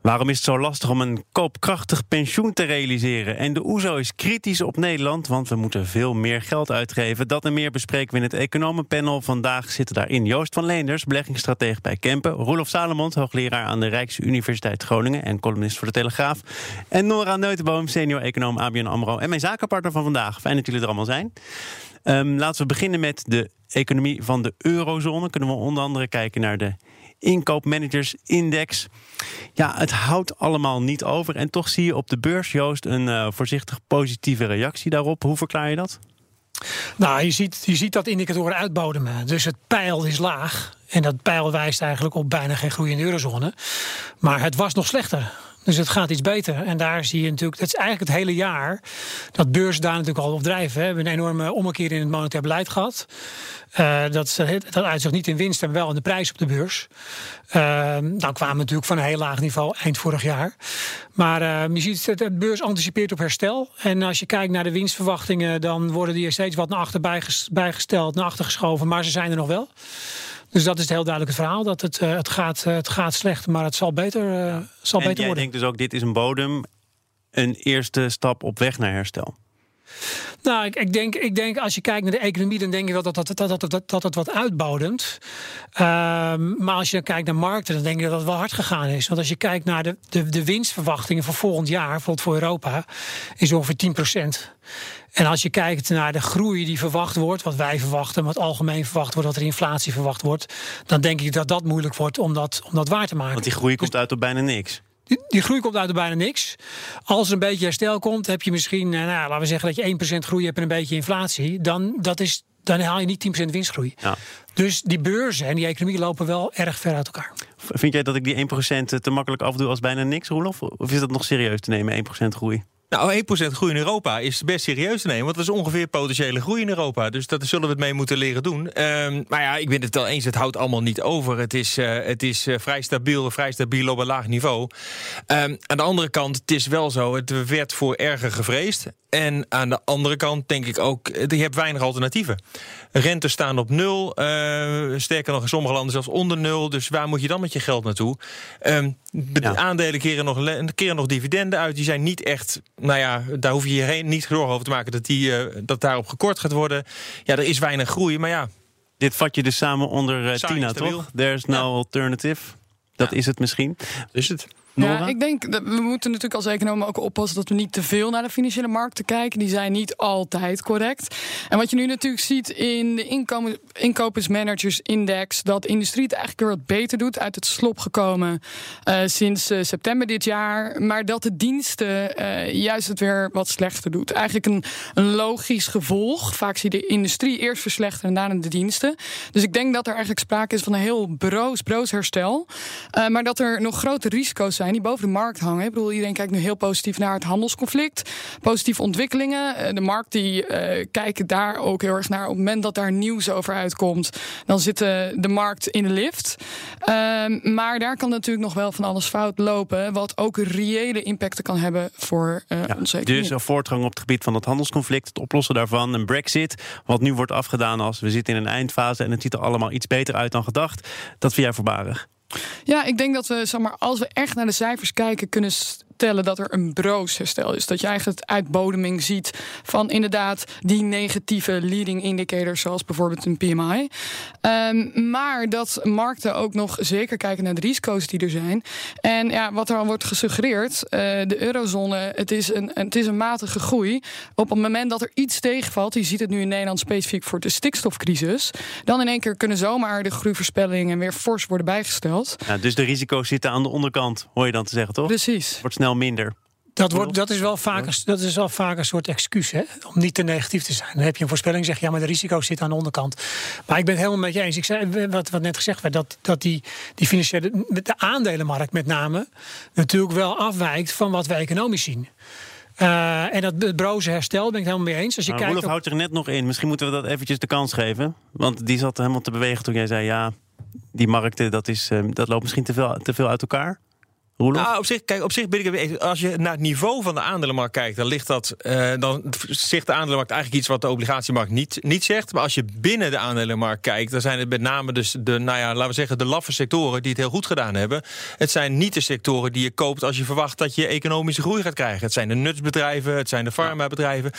Waarom is het zo lastig om een koopkrachtig pensioen te realiseren? En de OESO is kritisch op Nederland, want we moeten veel meer geld uitgeven. Dat en meer bespreken we in het economenpanel. Vandaag zitten daarin Joost van Leenders, beleggingsstratege bij Kempen. Roelof Salomond, hoogleraar aan de Rijksuniversiteit Groningen en columnist voor de Telegraaf. En Nora Neutenboom, senior econoom ABN AMRO en mijn zakenpartner van vandaag. Fijn dat jullie er allemaal zijn. Um, laten we beginnen met de economie van de eurozone. Kunnen we onder andere kijken naar de inkoopmanagersindex. Ja, het houdt allemaal niet over. En toch zie je op de beurs, Joost, een uh, voorzichtig positieve reactie daarop. Hoe verklaar je dat? Nou, je ziet, je ziet dat indicatoren uitbodemen. Dus het pijl is laag. En dat pijl wijst eigenlijk op bijna geen groei in de eurozone. Maar het was nog slechter. Dus het gaat iets beter. En daar zie je natuurlijk, dat is eigenlijk het hele jaar dat beurzen daar natuurlijk al op drijven. We hebben een enorme ommekeer in het monetair beleid gehad. Uh, dat, dat uitzicht niet in winst en wel in de prijs op de beurs. Uh, dan kwamen we natuurlijk van een heel laag niveau eind vorig jaar. Maar uh, je ziet, de beurs anticipeert op herstel. En als je kijkt naar de winstverwachtingen, dan worden die er steeds wat naar achter bijgesteld, naar achter geschoven. Maar ze zijn er nog wel. Dus dat is het heel duidelijk het verhaal. Dat het, uh, het, gaat, uh, het gaat slecht, maar het zal beter, uh, zal en beter jij worden. denkt dus ook, dit is een bodem. Een eerste stap op weg naar herstel. Nou, ik, ik, denk, ik denk als je kijkt naar de economie, dan denk je wel dat, dat, dat, dat, dat, dat het wat uitbodemt. Um, maar als je kijkt naar markten, dan denk je dat het wel hard gegaan is. Want als je kijkt naar de, de, de winstverwachtingen voor volgend jaar, bijvoorbeeld voor Europa, is ongeveer 10 procent. En als je kijkt naar de groei die verwacht wordt, wat wij verwachten, wat algemeen verwacht wordt, wat er inflatie verwacht wordt, dan denk ik dat dat moeilijk wordt om dat, om dat waar te maken. Want die groei komt uit op bijna niks. Die, die, groei komt uit op bijna niks. Als er een beetje herstel komt, heb je misschien, nou, laten we zeggen dat je 1% groei hebt en een beetje inflatie. Dan, dat is, dan haal je niet 10% winstgroei. Ja. Dus die beurzen en die economie lopen wel erg ver uit elkaar. Vind jij dat ik die 1% te makkelijk afdoe als bijna niks, Roelof? Of is dat nog serieus te nemen, 1% groei? Nou, 1% groei in Europa is best serieus te nemen. Want dat is ongeveer potentiële groei in Europa. Dus dat zullen we het mee moeten leren doen. Um, maar ja, ik ben het wel eens. Het houdt allemaal niet over. Het is, uh, het is uh, vrij stabiel, vrij stabiel op een laag niveau. Um, aan de andere kant, het is wel zo. Het werd voor erger gevreesd. En aan de andere kant denk ik ook, je hebt weinig alternatieven. Rentes staan op nul. Uh, sterker nog, in sommige landen zelfs onder nul. Dus waar moet je dan met je geld naartoe? Um, ja. Aandelen keren nog, keren nog dividenden uit. Die zijn niet echt, nou ja, daar hoef je je heen, niet zorgen over te maken dat, die, uh, dat daarop gekort gaat worden. Ja, er is weinig groei, maar ja. Dit vat je dus samen onder uh, Tina, toch? There's no ja. alternative. Dat ja. is het misschien. Is het. Ja, ik denk dat we moeten natuurlijk als economen ook oppassen dat we niet te veel naar de financiële markten kijken. Die zijn niet altijd correct. En wat je nu natuurlijk ziet in de inkomen, inkopensmanagersindex, dat de industrie het eigenlijk weer wat beter doet, uit het slop gekomen uh, sinds uh, september dit jaar. Maar dat de diensten uh, juist het weer wat slechter doet. Eigenlijk een, een logisch gevolg. Vaak zie je de industrie eerst verslechteren en daarna de diensten. Dus ik denk dat er eigenlijk sprake is van een heel broos, broos herstel. maar dat er nog grote risico's zijn die boven de markt hangen. Ik bedoel, iedereen kijkt nu heel positief naar het handelsconflict. Positieve ontwikkelingen. De markt die uh, kijkt daar ook heel erg naar. Op het moment dat daar nieuws over uitkomt, dan zit de, de markt in de lift. Um, maar daar kan natuurlijk nog wel van alles fout lopen. Wat ook reële impacten kan hebben voor uh, ja, onze economie. Dus een voortgang op het gebied van het handelsconflict, het oplossen daarvan, een brexit. Wat nu wordt afgedaan als we zitten in een eindfase en het ziet er allemaal iets beter uit dan gedacht. Dat vind jij voorbarig? Ja, ik denk dat we, zeg maar, als we echt naar de cijfers kijken, kunnen stellen dat er een broos herstel is. Dat je eigenlijk het uitbodeming ziet van inderdaad die negatieve leading indicators, zoals bijvoorbeeld een PMI. Um, maar dat markten ook nog zeker kijken naar de risico's die er zijn. En ja, wat er al wordt gesuggereerd, uh, de eurozone, het is, een, het is een matige groei. Op het moment dat er iets tegenvalt, je ziet het nu in Nederland specifiek voor de stikstofcrisis, dan in één keer kunnen zomaar de groeivoorspellingen weer fors worden bijgesteld. Ja, dus de risico's zitten aan de onderkant, hoor je dan te zeggen, toch? Precies. Wordt snel minder. Dat, wordt, dat, is wel vaak, een- dat is wel vaak een soort excuus, hè? om niet te negatief te zijn. Dan heb je een voorspelling, zeg je, ja, maar de risico's zitten aan de onderkant. Maar ik ben het helemaal met je eens. Ik zei, wat, wat net gezegd werd, dat, dat die, die financiële, de aandelenmarkt met name, natuurlijk wel afwijkt van wat we economisch zien. Eh, en dat het broze herstel ben ik het helemaal mee eens. Als je kijkt op- houdt er net nog in. Misschien moeten we dat eventjes de kans geven. Want die zat helemaal te bewegen toen jij zei... ja, die markten, dat, is, eh, dat loopt misschien te veel, te veel uit elkaar. Nou, op zich, kijk, op zich ben ik. Als je naar het niveau van de aandelenmarkt kijkt, dan ligt dat. eh, dan zegt de aandelenmarkt eigenlijk iets wat de obligatiemarkt niet, niet zegt. Maar als je binnen de aandelenmarkt kijkt, dan zijn het met name dus de, nou ja, laten we zeggen, de laffe sectoren die het heel goed gedaan hebben. Het zijn niet de sectoren die je koopt als je verwacht dat je economische groei gaat krijgen. Het zijn de nutsbedrijven, het zijn de farmabedrijven.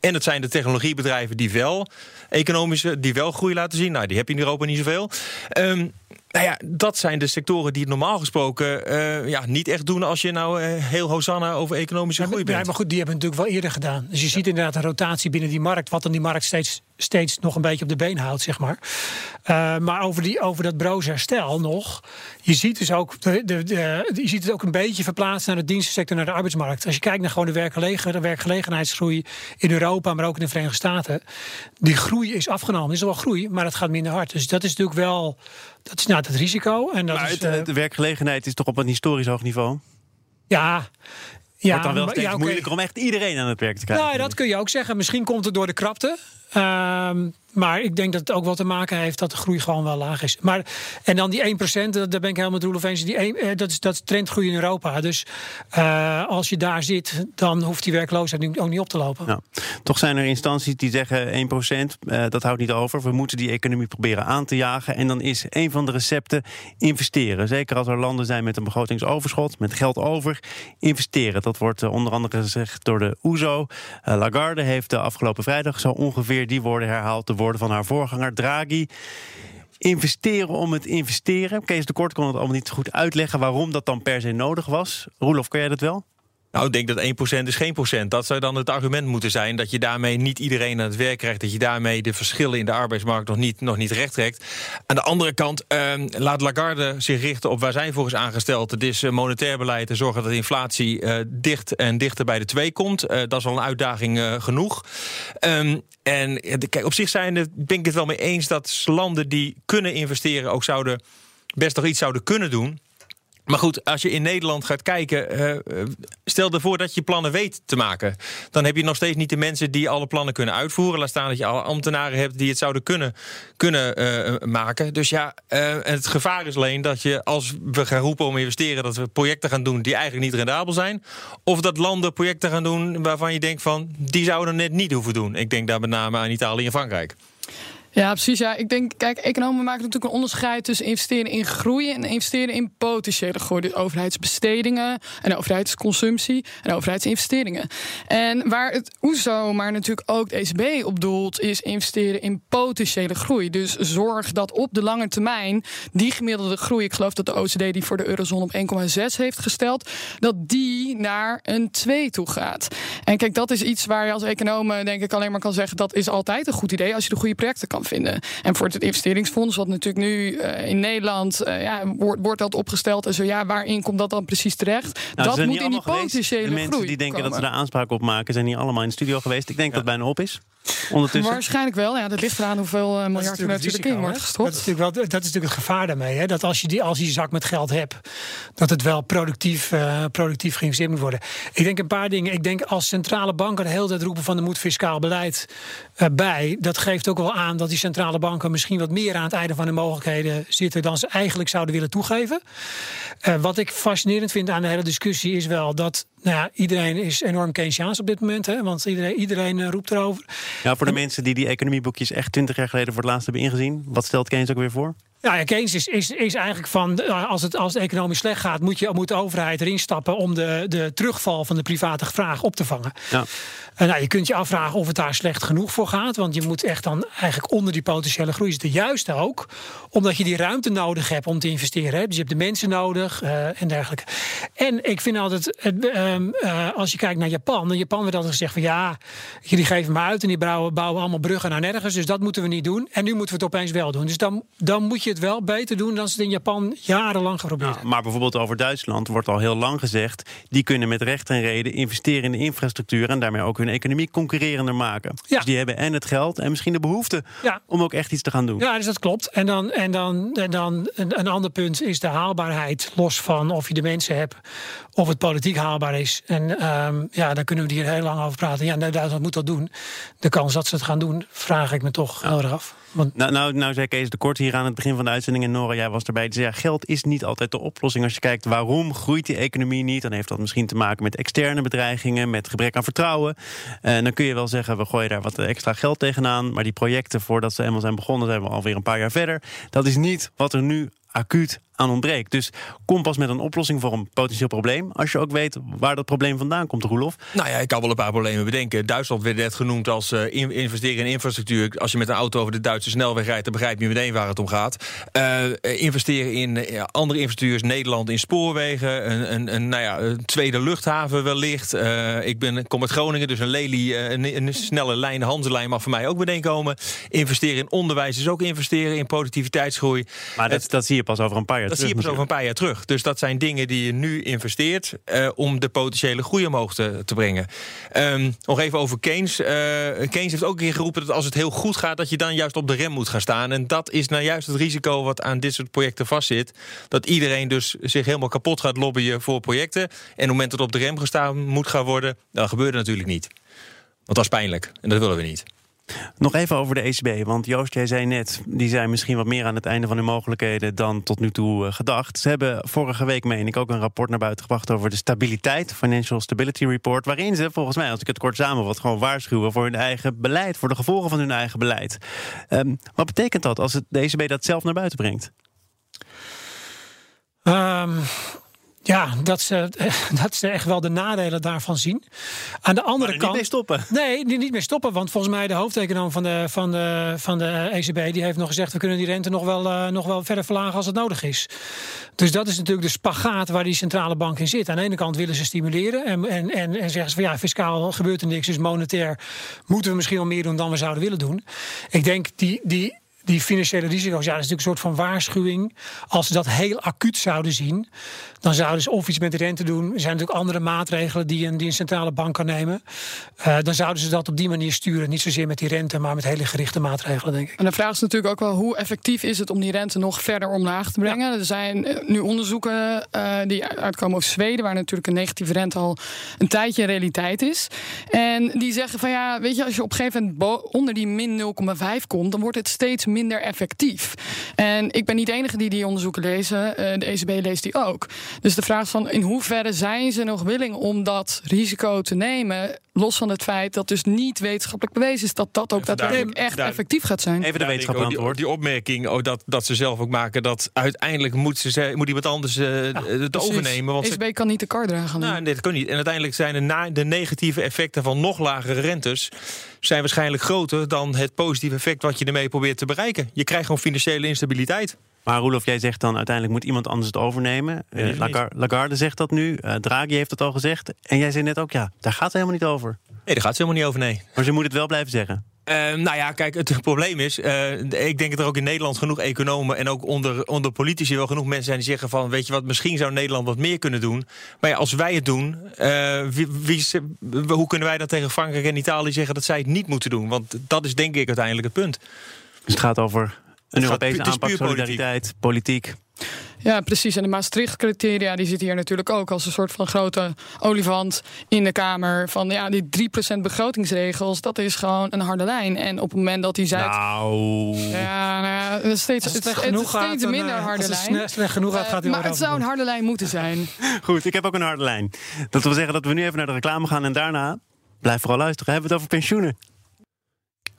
En het zijn de technologiebedrijven die wel economische, die wel groei laten zien. Nou, die heb je in Europa niet zoveel. Ehm, nou ja, dat zijn de sectoren die het normaal gesproken eh, ja, niet echt doen als je nou eh, heel hosanna over economische Ja, groei maar- ja, bent. maar goed, die hebben het natuurlijk wel eerder gedaan. Dus je ziet inderdaad een rotatie binnen die markt, wat dan die markt steeds, steeds nog een beetje op de been houdt, zeg maar. Eh, maar over, die, over dat broze herstel nog. Je ziet dus ook, de, de, de- je ziet het ook een beetje verplaatst naar de dienstensector, naar de arbeidsmarkt. Als je kijkt naar gewoon de, werkgelegen, de werkgelegenheidsgroei in Europa, maar ook in de Verenigde Staten. Die groei is afgenomen. Er is wel groei, maar het gaat minder hard. Dus dat is natuurlijk wel, dat is nou het risico. En dat maar is, het, eh, de werkgelegenheid is toch op een historisch hoog niveau? ja. Ja, Wordt dan wel steeds ja, moeilijker om echt iedereen aan het werk te krijgen. Nou, dat kun je ook zeggen. Misschien komt het door de krapte. Ehm, maar ik denk dat het ook wel te maken heeft dat de groei gewoon wel laag is. Maar, en dan die 1%, dat- daar ben ik helemaal met Roelof eens. Die 1, eh, dat, is, dat trendgroei in Europa. Dus eh, als je daar zit, dan hoeft die werkloosheid ook niet op te lopen. Toch zijn er instanties die zeggen 1%, eh, dat houdt niet over. We moeten die economie proberen aan te jagen. En dan is een van de recepten investeren. Zeker als er landen zijn met een begrotingsoverschot, met geld over. Investeren. Dat wordt onder andere gezegd door de OESO. Eh, Lagarde heeft de afgelopen vrijdag zo ongeveer die woorden herhaald. De woorden van haar voorganger Draghi. Investeren om het investeren. Kees de Kort kon het allemaal niet goed uitleggen waarom dat dan per se nodig was. Roelof, kan jij dat wel? Nou, ik denk dat 1% is geen procent. Dat zou dan het argument moeten zijn dat je daarmee niet iedereen aan het werk krijgt. Dat je daarmee de verschillen in de arbeidsmarkt nog niet, nog niet recht trekt. Aan de andere kant ehm, laat Lagarde zich richten op waar zij is aangesteld. Het is eh, monetair beleid en zorgen dat inflatie eh, dicht en dichter bij de 2 komt. Eh, dat is al een uitdaging genoeg. Ehm, en kijk, op zich zijn het, ben ik het wel mee eens dat landen die kunnen investeren ook zouden best nog iets zouden kunnen doen. Maar goed, als je in Nederland gaat kijken, eh, stel ervoor dat je plannen weet te maken. Dan heb je nog steeds niet de mensen die alle plannen kunnen uitvoeren. Laat staan dat je alle ambtenaren hebt die het zouden kunnen, kunnen eh, maken. Dus ja, het gevaar is alleen dat je als we gaan roepen om te investeren, dat we projecten gaan doen die eigenlijk niet rendabel zijn. Of dat landen projecten gaan doen waarvan je denkt van die zouden net niet hoeven doen. Ik denk daar met name aan Italië en Frankrijk. Ja, precies. Ja. Ik denk, kijk, economen maken natuurlijk een onderscheid tussen investeren in groei en investeren in potentiële groei. Dus overheidsbestedingen en overheidsconsumptie en overheidsinvesteringen. En waar het OESO, maar natuurlijk ook de ECB op doelt, is investeren in potentiële groei. Dus zorg dat op de lange termijn die gemiddelde groei, ik geloof dat de OCD die voor de eurozone op 1,6 heeft gesteld, dat die naar een 2 toe gaat. En kijk, dat is iets waar je als econoom denk ik alleen maar kan zeggen dat is altijd een goed idee als je de goede projecten kan vinden. En voor het investeringsfonds, wat natuurlijk nu eh, in Nederland eh, ja, wordt, wordt dat opgesteld en zo ja, waarin komt dat dan precies terecht? Nou, dat moet niet in die potentiële De mensen groei die denken dat ze daar aanspraak op maken, zijn hier allemaal in de studio geweest. Ik denk dat het bijna op is. Ondertussen. Waarschijnlijk wel. Ja, dat ligt eraan hoeveel eh, miljard er natuurlijk in wordt gestopt. Dat is natuurlijk, wel, dat is natuurlijk het gevaar daarmee. Hè? Dat als je, die, als je die zak met geld hebt, dat het wel productief, eh, productief geïnvesteerd moet worden. Ik denk een paar dingen. Ik denk als centrale banken de hele tijd roepen van er moet fiscaal beleid eh, bij. Dat geeft ook wel aan dat die centrale banken misschien wat meer aan het einde van de mogelijkheden zitten dan ze eigenlijk zouden willen toegeven. Eh, wat ik fascinerend vind aan de hele discussie is wel dat nou ja, iedereen is enorm Keynesiaans op dit moment. Hè? Want iedereen, iedereen eh, roept erover. Ja, voor de mensen die die economieboekjes echt 20 jaar geleden voor het laatst hebben ingezien. Wat stelt Keynes ook weer voor? Nou ja, Keynes is, is, is eigenlijk van eh, als het, als het economisch slecht gaat, moet, je, moet de overheid erin stappen om de, de terugval van de private vraag op te vangen. Ja. En nou, je kunt je afvragen of het daar slecht genoeg voor gaat. Want je moet echt dan eigenlijk onder die potentiële groei zitten. Juist ook omdat je die ruimte nodig hebt om te investeren. Hè. Dus je hebt de mensen nodig eh, en dergelijke. En ik vind altijd, ehm, eh, als je kijkt naar Japan. In Japan werd altijd gezegd van ja, jullie geven maar uit. En die bouwen, bouwen allemaal bruggen naar nergens. Dus dat moeten we niet doen. En nu moeten we het opeens wel doen. Dus dan, dan moet je het wel beter doen dan ze het in Japan jarenlang geprobeerd hebben. Maar bijvoorbeeld over Duitsland wordt al heel lang gezegd... die kunnen met recht en reden investeren in de infrastructuur... en daarmee ook hun economie concurrerender maken. Ja. Dus die hebben en het geld en misschien de behoefte... Ja. om ook echt iets te gaan doen. Ja, dus dat klopt. En dan, en dan, en dan een, een ander punt is de haalbaarheid. Los van of je de mensen hebt of het politiek haalbaar is. En ehm, ja, daar kunnen we hier heel lang over praten. Ja, nou, Duitsland moet dat doen. De kans dat ze het gaan doen, vraag ik me toch heel erg af. Want Nou, nou, nou zei Kees de Kort hier aan het begin van de uitzending... en jij was erbij. Die zei, ja, geld is niet altijd de oplossing. Als je kijkt waarom groeit die economie niet... dan heeft dat misschien te maken met externe bedreigingen... met gebrek aan vertrouwen. En dan kun je wel zeggen, we gooien daar wat extra geld tegenaan... maar die projecten, voordat ze eenmaal zijn begonnen... zijn we alweer een paar jaar verder. Dat is niet wat er nu acuut aan ontbreekt. Dus kom pas met een oplossing voor een potentieel probleem... als je ook weet waar dat probleem vandaan komt, Roelof. Nou ja, ik kan wel een paar problemen bedenken. Duitsland werd net genoemd als in- investeren in infrastructuur. Als je met een auto over de Duitse snelweg rijdt, dan begrijp je meteen waar het om gaat. Eh, eh, investeren in andere infrastructuur, Nederland in spoorwegen, een, een, een, nou ja, een tweede luchthaven wellicht. Ik ben, kom uit Groningen, dus een Lely, een, een snelle lijn, de Hanselijn mag voor mij ook meteen komen. Investeren in onderwijs is ook investeren in productiviteitsgroei. Maar dat, dat zie je pas over een paar jaar Dat zie je pas over een paar jaar terug. Dus dat zijn dingen die je nu investeert eh, om de potentiële groei omhoog te, te brengen. Ehm, nog even over Keynes. Eh, Keynes heeft ook een keer geroepen dat als het heel goed gaat, dat je dan juist op de rem moet gaan staan. En dat is nou juist het risico wat aan dit soort projecten vastzit. Dat iedereen dus zich helemaal kapot gaat lobbyen voor projecten. En op het moment dat op de rem gestaan moet gaan worden, dan gebeurt het natuurlijk niet. Want dat is pijnlijk en dat willen we niet. Nog even over de ECB. Want Joost, jij zei net, die zijn misschien wat meer aan het einde van hun mogelijkheden dan tot nu toe eh, gedacht. Ze hebben vorige week, meen ik, ook een rapport naar buiten gebracht over de stabiliteit, Financial Stability Report. Waarin ze, volgens mij, als ik het kort samenvat, gewoon waarschuwen voor hun eigen beleid, voor de gevolgen van hun eigen beleid. Ehm, wat betekent dat als het, de ECB dat zelf naar buiten brengt? Ehm, ja, dat ze, dat ze echt wel de nadelen daarvan zien. Aan de andere er niet kant. mee stoppen. Nee, die niet meer stoppen. Want volgens mij de hoofdeconoom van de, van de, van de ECB... die heeft nog gezegd... we kunnen die rente nog wel, eh, nog wel verder verlagen als het nodig is. Dus dat is natuurlijk de spagaat waar die centrale bank in zit. Aan de ene kant willen ze stimuleren... en, en, en, en zeggen ze van ja, fiscaal gebeurt er niks... dus monetair moeten we misschien wel meer doen dan we zouden willen doen. Ik denk die... die die financiële risico's, ja, dat is natuurlijk een soort van waarschuwing. Als ze dat heel acuut zouden zien, dan zouden ze of iets met de rente doen. Er zijn natuurlijk andere maatregelen die een, die een centrale bank kan nemen. Eh, dan zouden ze dat op die manier sturen. Niet zozeer met die rente, maar met hele gerichte maatregelen, denk ik. En de vraag is natuurlijk ook wel hoe effectief is het om die rente nog verder omlaag te brengen. Er zijn eh, nu onderzoeken eh, die uitkomen over Zweden, waar natuurlijk een negatieve rente al een tijdje realiteit is. En die zeggen van ja, weet je, als je op een gegeven moment onder die min 0,5 komt, dan wordt het steeds minder effectief. En ik ben niet de enige die die onderzoeken lezen. De ECB leest die ook. Dus de vraag is van in hoeverre zijn ze nog willing om dat risico te nemen, los van het feit dat dus niet wetenschappelijk bewezen is dat dat ook daadwerkelijk echt daar- effectief gaat zijn. Even de wetenschap die, antwoord. die opmerking oh, dat, dat ze zelf ook maken dat uiteindelijk moet, ze, moet iemand anders eh, het precies. overnemen. Want ze, ECB kan niet de kar dragen. nou, dit kan niet. En uiteindelijk zijn de, na- de negatieve effecten van nog lagere rentes zijn waarschijnlijk groter dan het positieve effect wat je ermee probeert te bereiken. Je krijgt gewoon financiële instabiliteit. Maar Roelof, jij zegt dan uiteindelijk moet iemand anders het overnemen. Eh. Lagarde, Lagarde zegt dat nu, eh, Draghi heeft het al gezegd. En jij zei net ook, ja, daar gaat het helemaal niet over. Nee, daar gaat het helemaal niet over, nee. Maar ze moet het wel blijven zeggen. Eh, nou ja, kijk, het probleem is, eh, ik denk dat er ook in Nederland genoeg economen en ook onder, onder politici wel genoeg mensen zijn die zeggen van, weet je wat, misschien zou Nederland wat meer kunnen doen. Maar ja, als wij het doen, eh, wie, hoe kunnen wij dan tegen Frankrijk en Italië zeggen dat zij het niet moeten doen? Want dat is denk ik uiteindelijk het punt. Dus het gaat over een Europese aanpak, politiek. solidariteit, politiek. Ja, precies. En de Maastricht-criteria die zitten hier natuurlijk ook als een soort van grote olifant in de Kamer. Van ja, die 3% begrotingsregels, dat is gewoon een harde lijn. En op het moment dat die Zuid. Nou, Ja, nou ja, het is steeds, het, het het, slecht het steeds een minder eh, harde als het lijn. sne- slecht genoeg gaat, Eh, gaat hij maar het zou een harde lijn moeten zijn. goed, ik heb ook een harde lijn. Dat wil zeggen dat we nu even naar de reclame gaan en daarna, blijf vooral luisteren, hebben we het over pensioenen.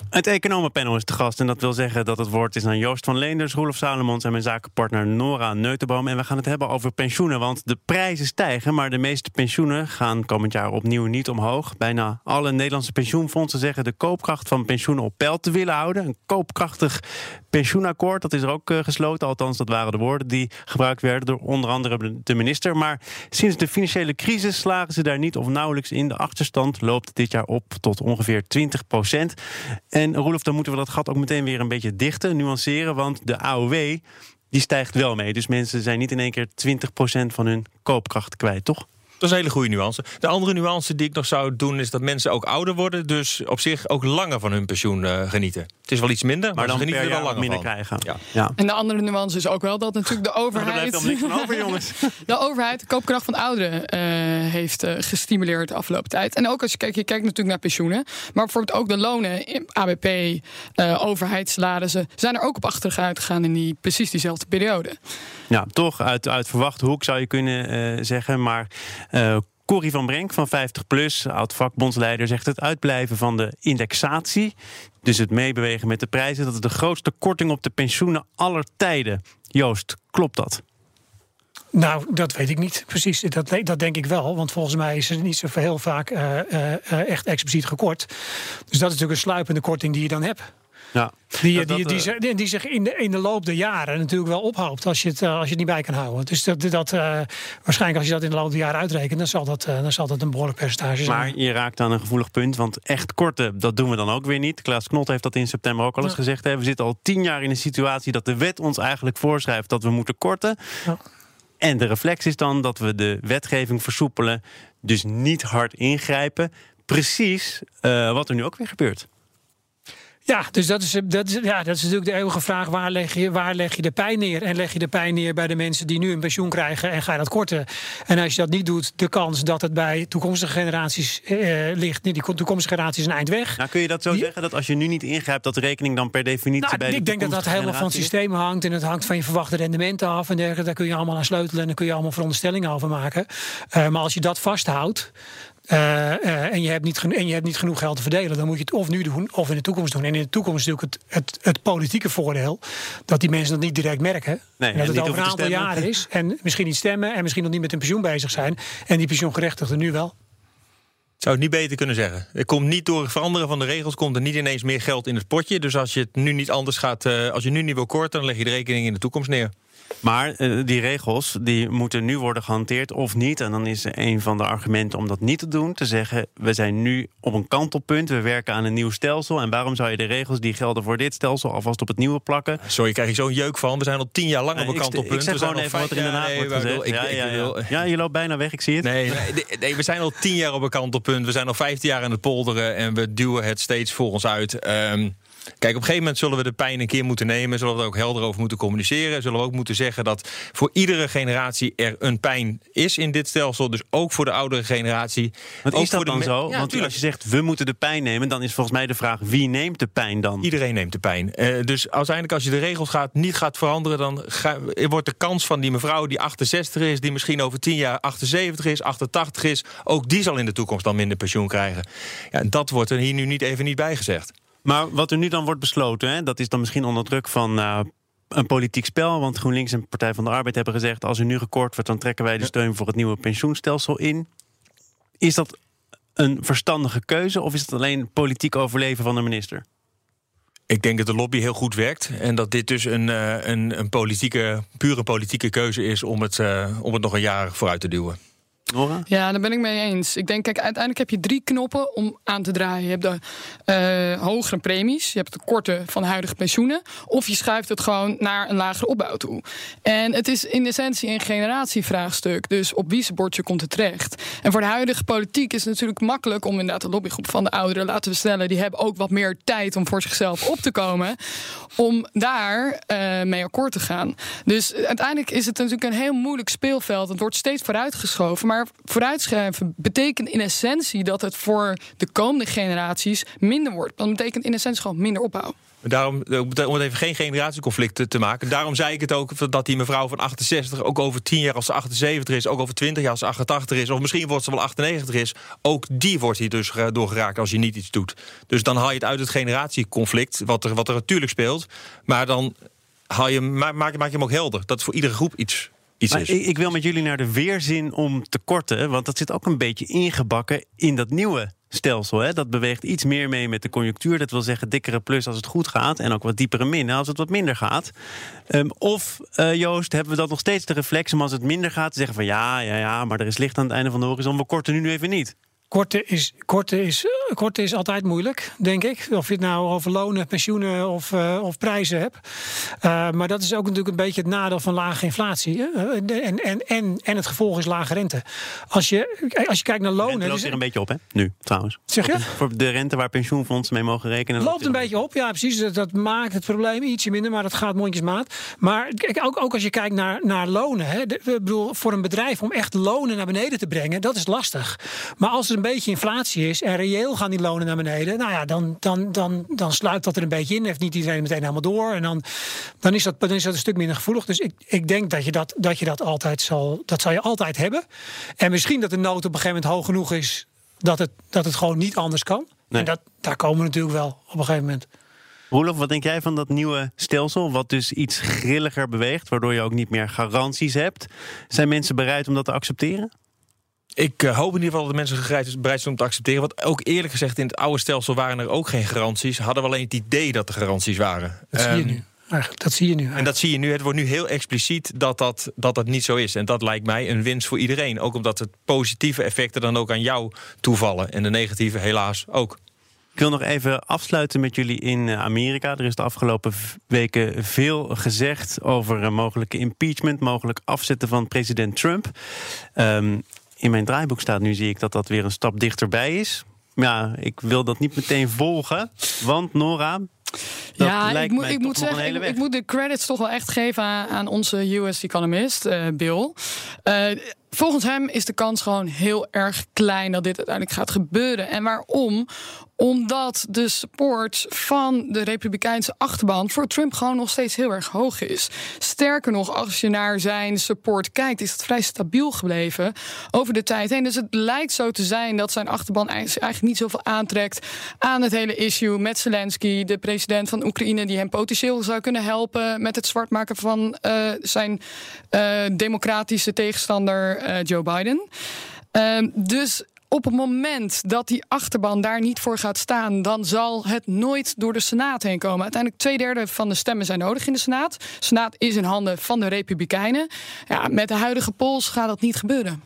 Het economenpanel is te gast en dat wil zeggen dat het woord is aan Joost van Leenders, Roelof Salomons en mijn zakenpartner Nora Neutenboom. En we gaan het hebben over pensioenen, want de prijzen stijgen, maar de meeste pensioenen gaan komend jaar opnieuw niet omhoog. Bijna alle Nederlandse pensioenfondsen zeggen de koopkracht van pensioenen op peil te willen houden. Een koopkrachtig pensioenakkoord. Dat is er ook gesloten. Althans, dat waren de woorden die gebruikt werden door onder andere de minister. Maar sinds de financiële crisis slagen ze daar niet of nauwelijks in. De achterstand loopt dit jaar op tot ongeveer 20 procent. En Roelof, dan moeten we dat gat ook meteen weer een beetje dichten, nuanceren. Want de AOW die stijgt wel mee. Dus mensen zijn niet in één keer 20% van hun koopkracht kwijt, toch? Dat is een hele goede nuance. De andere nuance die ik nog zou doen is dat mensen ook ouder worden. Dus op zich ook langer van hun pensioen uh, genieten. Het is wel iets minder, maar, maar dan genieten er wel langer minder van. krijgen. Ja. ja. En de andere nuance is ook wel dat natuurlijk de overheid. er niks van over, jongens. de overheid de koopkracht van ouderen uh, heeft uh, gestimuleerd de afgelopen tijd. En ook als je kijkt, je kijkt natuurlijk naar pensioenen. Maar bijvoorbeeld ook de lonen, ABP, overheidssalarissen, zijn er ook op achteruit gegaan in die precies diezelfde periode. Ja, toch uit, uit verwachte hoek zou je kunnen zeggen. Maar Corrie van Brenk van 50PLUS, oud-vakbondsleider, zegt het uitblijven van de indexatie, dus het meebewegen met de prijzen, dat is de grootste korting op de pensioenen aller tijden. Joost, klopt dat? Nou, dat weet ik niet precies. Dat, dat denk ik wel. Want volgens mij is er niet zo heel vaak uh, uh, echt expliciet gekort. Dus dat is natuurlijk een sluipende korting die je dan hebt. Ja. Die, die, die, die, die, zich in de, in de loop der jaren natuurlijk wel ophoopt als je het, als je het niet bij kan houden. Dus dat, dat, uh, waarschijnlijk als je dat in de loop der jaren uitrekent, dan zal dat, uh, dan zal dat een behoorlijk percentage zijn. Maar je raakt aan een gevoelig punt, want echt korte, dat doen we dan ook weer niet. Klaas Knot heeft dat in september ook al eens ja. gezegd. Hè. We zitten al tien jaar in een situatie dat de wet ons eigenlijk voorschrijft dat we moeten korten. Ja. En de reflex is dan dat we de wetgeving versoepelen, dus niet hard ingrijpen. Precies uh, wat er nu ook weer gebeurt. Ja, dus dat is, dat, is, ja, dat is natuurlijk de eeuwige vraag: waar leg, je, waar leg je de pijn neer? En leg je de pijn neer bij de mensen die nu een pensioen krijgen en ga je dat korten? En als je dat niet doet, de kans dat het bij toekomstige generaties eh, ligt, die toekomstige generaties een eind weg. Nou, kun je dat zo zeggen dat als je nu niet ingrijpt, dat de rekening dan per definitie nou, bij de Ik denk dat dat helemaal van het systeem hangt en het hangt van je verwachte rendementen af en dergelijke. Daar kun je allemaal aan sleutelen en daar kun je allemaal veronderstellingen over maken. Uh, maar als je dat vasthoudt, en, je hebt niet en je hebt niet genoeg geld te verdelen, dan moet je het of nu doen of in de toekomst doen. En in de toekomst is natuurlijk het, het, het politieke voordeel dat die mensen dat niet direct merken. Nee, en dat het over een aantal jaren is. En misschien niet stemmen en misschien nog niet met hun pensioen bezig zijn. En die pensioengerechtigden nu wel. Zou het niet beter kunnen zeggen. Er komt niet door het veranderen van de regels, komt er niet ineens meer geld in het potje. Dus als je het nu niet anders gaat, uh, als je nu niet wil korten, dan leg je de rekening in de toekomst neer. Maar uh, die regels die moeten nu worden gehanteerd of niet. En dan is een van de argumenten om dat niet te doen, te zeggen: we zijn nu op een kantelpunt, we werken aan een nieuw stelsel. En waarom zou je de regels die gelden voor dit stelsel alvast op het nieuwe plakken? Sorry, krijg ik zo'n jeuk van. We zijn al tien jaar lang op een kantelpunt. Ik zeg we gewoon even wat er in Den Haag wordt gezegd. Ik, ja, ik, ja, ja. ja, je loopt bijna weg, ik zie het. Nee, nee, nee, we zijn al tien jaar op een kantelpunt. We zijn al vijftien jaar aan het polderen en we duwen het steeds voor ons uit. Um, Kijk, op een gegeven moment zullen we de pijn een keer moeten nemen. Zullen we er ook helder over moeten communiceren. Zullen we ook moeten zeggen dat voor iedere generatie er een pijn is in dit stelsel. Dus ook voor de oudere generatie. Wat is dat dan zo? Ja, Want als je zegt we moeten de pijn nemen, dan is volgens mij de vraag wie neemt de pijn dan? Iedereen neemt de pijn. Uh, dus uiteindelijk als je de regels gaat, niet gaat veranderen, dan ga, wordt de kans van die mevrouw die 68 is, die misschien over 10 jaar 78 is, 88 is, ook die zal in de toekomst dan minder pensioen krijgen. Ja, dat wordt er hier nu niet even niet bijgezegd. Maar wat er nu dan wordt besloten, hè, dat is dan misschien onder druk van uh, een politiek spel. Want GroenLinks en Partij van de Arbeid hebben gezegd: als er nu gekort wordt, dan trekken wij de steun voor het nieuwe pensioenstelsel in. Is dat een verstandige keuze of is het alleen politiek overleven van de minister? Ik denk dat de lobby heel goed werkt. En dat dit dus een, uh, een, een politieke, pure politieke keuze is om het, uh, om het nog een jaar vooruit te duwen. Ja, daar ben ik mee eens. Ik denk, kijk, uiteindelijk heb je drie knoppen om aan te draaien. Je hebt de uh, hogere premies, je hebt de korte van huidige pensioenen, of je schuift het gewoon naar een lagere opbouw toe. En het is in essentie een generatievraagstuk. Dus op wie bordje komt het terecht? En voor de huidige politiek is het natuurlijk makkelijk om inderdaad de lobbygroep van de ouderen, laten we stellen, die hebben ook wat meer tijd om voor zichzelf op te komen, om daar uh, mee akkoord te gaan. Dus uiteindelijk is het natuurlijk een heel moeilijk speelveld. Het wordt steeds vooruitgeschoven. Maar maar vooruitschrijven betekent in essentie dat het voor de komende generaties minder wordt. Dat betekent in essentie gewoon minder opbouw. Daarom, om het even geen generatieconflicten te maken. Daarom zei ik het ook dat die mevrouw van 68 ook over 10 jaar als ze 78 is, ook over 20 jaar als ze 88 is, of misschien wordt ze wel 98 is, ook die wordt hier dus doorgeraakt als je niet iets doet. Dus dan haal je het uit het generatieconflict, wat er, wat er natuurlijk speelt. Maar dan haal je, maak, maak je hem ook helder. Dat voor iedere groep iets iets Maar is. ik, ik wil met jullie naar de weerzin om tekorten. Want dat zit ook een beetje ingebakken in dat nieuwe stelsel. Hè? Dat beweegt iets meer mee met de conjunctuur. Dat wil zeggen dikkere plus als het goed gaat. En ook wat diepere min als het wat minder gaat. Ehm, of, eh, Joost, hebben we dat nog steeds de reflex om als het minder gaat... te zeggen van ja, ja, ja, maar er is licht aan het einde van de horizon. We korten nu nu even niet. Korten is, korten, is, korten is altijd moeilijk, denk ik. Of je het nou over lonen, pensioenen of, eh, of prijzen hebt. Eh, maar dat is ook natuurlijk een beetje het nadeel van lage inflatie. Hè? Eh, En, en, en, en het gevolg is lage rente. Als je, als je kijkt naar lonen. rente loopt dus- weer een beetje op, hè? Nu, trouwens. Zeg je? Voor de rente waar pensioenfondsen mee mogen rekenen. Het loopt een beetje op, ja, precies. Dat, dat maakt het probleem ietsje minder, maar dat gaat mondjesmaat. Maar kijk, ook, ook als je kijkt naar, naar lonen. Hè, de- ik bedoel, voor een bedrijf om echt lonen naar beneden te brengen, dat is lastig. Maar als er een beetje inflatie is en reëel gaan die lonen naar beneden, nou ja, dan, dan, dan, dan sluipt dat er een beetje in. Heeft niet iedereen meteen helemaal door. En dan, dan, is, dat, dan is dat een stuk minder gevoelig. Dus ik, ik denk dat je dat, dat je dat altijd zal, dat zal je altijd hebben. En misschien dat de nood op een gegeven moment hoog genoeg is dat het, dat het gewoon niet anders kan. Nee. En dat, daar komen we natuurlijk wel op een gegeven moment. Roelof, wat denk jij van dat nieuwe stelsel? Wat dus iets grilliger beweegt, waardoor je ook niet meer garanties hebt. Zijn mensen bereid om dat te accepteren? Ik eh, hoop in ieder geval dat de mensen bereid zijn om te accepteren. Want ook eerlijk gezegd, in het oude stelsel waren er ook geen garanties. Hadden we alleen het idee dat er garanties waren. Dat zie je Ehm, nu. Eigenlijk, dat zie je nu. En dat zie je nu. Het wordt nu heel expliciet dat dat, dat dat niet zo is. En dat lijkt mij een winst voor iedereen. Ook omdat de positieve effecten dan ook aan jou toevallen. En de negatieve helaas ook. Ik wil nog even afsluiten met jullie in eh, Amerika. Er is de afgelopen weken veel gezegd over een mogelijke impeachment, mogelijk afzetten van president Trump. Ehm, in mijn draaiboek staat nu, zie ik dat dat weer een stap dichterbij is. Ja, ik wil dat niet meteen volgen, want Nora. Dat ja, lijkt ik moet, ik moet zeggen, ik, moet de credits toch wel echt geven aan, aan onze US economist, eh, Bill. Eh, volgens hem is de kans gewoon heel erg klein dat dit uiteindelijk gaat gebeuren. En waarom? Omdat de support van de Republikeinse achterban voor Trump gewoon nog steeds heel erg hoog is. Sterker nog, als je naar zijn support kijkt, is het vrij stabiel gebleven over de tijd heen. Dus het lijkt zo te zijn dat zijn achterban eigenlijk eigenlijk niet zoveel aantrekt aan het hele issue met Zelensky, de president van Oekraïne, die hem potentieel zou kunnen helpen met het zwartmaken van eh, zijn eh, democratische tegenstander eh, Joe Biden. Ehm, dus op het moment dat die achterban daar niet voor gaat staan, dan zal het nooit door de Senaat heen komen. Uiteindelijk twee derde van de stemmen zijn nodig in de Senaat. De Senaat is in handen van de Republikeinen. Ja, met de huidige polls gaat dat niet gebeuren.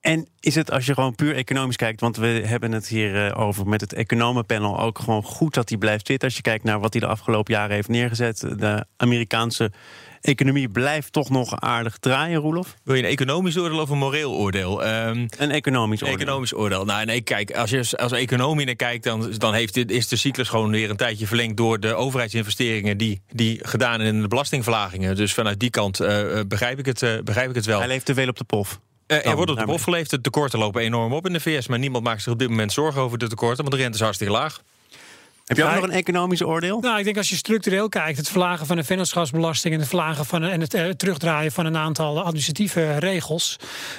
En is het als je gewoon puur economisch kijkt, want we hebben het hier eh, over met het economenpanel ook gewoon goed dat hij blijft zitten. Als je kijkt naar wat hij de afgelopen jaren heeft neergezet, de Amerikaanse economie blijft toch nog aardig draaien, Roelof. Wil je een economisch oordeel of een moreel oordeel? Ehm, Een economisch oordeel. Economisch oordeel. Nou, nee, kijk, als je als economie naar kijkt, dan, dan heeft dit, is de cyclus gewoon weer een tijdje verlengd door de overheidsinvesteringen die, die gedaan zijn in de belastingverlagingen. Dus vanuit die kant eh, eh, begrijp, ik het, begrijp ik het wel. Hij leeft te veel op de pof. Eh, er wordt op de daarmee. bof geleefd. De tekorten lopen enorm op in de VS. Maar niemand maakt zich op dit moment zorgen over de tekorten. Want de rente is hartstikke laag. Heb je ook nog een economisch oordeel? Nou, ik denk als je structureel kijkt, het verlagen van de vennootschapsbelasting en het verlagen van en het eh, terugdraaien van een aantal administratieve regels,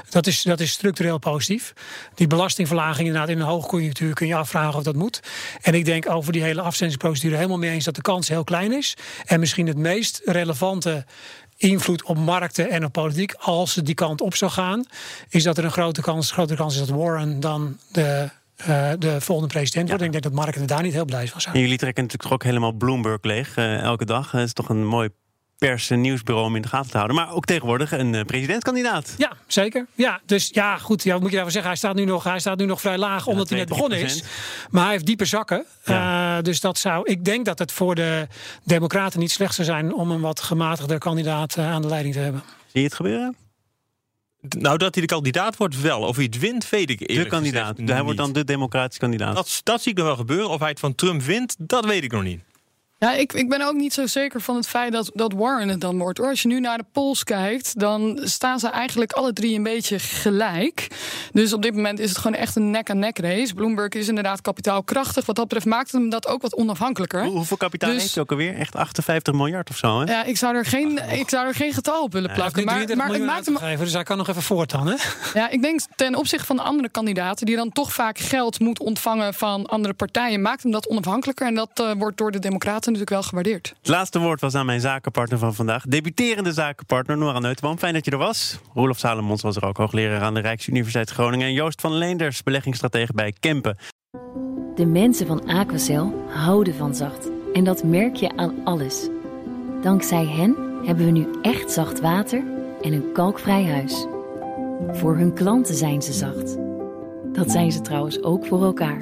dat is, dat is structureel positief. Die belastingverlaging inderdaad in een hoogconjunctuur kun je afvragen of dat moet. En ik denk over die hele afzendingsprocedure helemaal mee eens dat de kans heel klein is. En misschien het meest relevante invloed op markten en op politiek, als het die kant op zou gaan, is dat er een grote kans, grotere kans is dat Warren dan de, eh, de volgende president wordt. Ik denk dat markten er daar niet heel blij van zijn. En jullie trekken natuurlijk toch ook helemaal Bloomberg leeg eh, elke dag. Het is toch een mooi pers- en nieuwsbureau om in de gaten te houden. Maar ook tegenwoordig een eh, presidentskandidaat. Ja, zeker. Ja, dus ja, goed. Ja, wat moet je daarvan zeggen? Hij staat nu nog, hij staat nu nog vrij laag, omdat hij net 2, begonnen is. Maar hij heeft diepe zakken. Ja. Eh, dus dat zou, ik denk dat het voor de Democraten niet slecht zou zijn om een wat gematigder kandidaat eh, aan de leiding te hebben. Zie je het gebeuren? Nou, dat hij de kandidaat wordt wel. Of hij het wint, weet ik De eerlijk kandidaat. gezegd Hij wordt dan de democratische kandidaat. Dat, dat zie ik nog wel gebeuren. Of hij het van Trump wint, dat weet ik nog niet. Ja, ik, ik ben ook niet zo zeker van het feit dat, dat Warren het dan wordt. Hoor. Als je nu naar de polls kijkt, dan staan ze eigenlijk alle drie een beetje gelijk. Dus op dit moment is het gewoon echt een nek-aan-nek race. Bloomberg is inderdaad kapitaalkrachtig. Wat dat betreft maakt hem dat ook wat onafhankelijker. Hoe- hoeveel kapitaal Dus- heeft hij ook alweer? Echt 58 miljard of zo, hè? Ja, ik zou er geen, ik zou er geen getal op willen Hij heeft nu plakken. Maar, 33 maar het maakt hem dus hij kan nog even voort dan. Hè? Ja, ik denk ten opzichte van de andere kandidaten, die dan toch vaak geld moet ontvangen van andere partijen, maakt hem dat onafhankelijker. En dat eh, wordt door de Democraten natuurlijk wel gewaardeerd. Het laatste woord was aan mijn zakenpartner van vandaag. Debuterende zakenpartner Nora Neuteman. Fijn dat je er was. Roelof Salomons was er ook hoogleraar aan de Rijksuniversiteit Groningen. En Joost van Leenders, beleggingsstratege bij Kempen. De mensen van Aquacel houden van zacht. En dat merk je aan alles. Dankzij hen hebben we nu echt zacht water en een kalkvrij huis. Voor hun klanten zijn ze zacht. Dat zijn ze trouwens ook voor elkaar.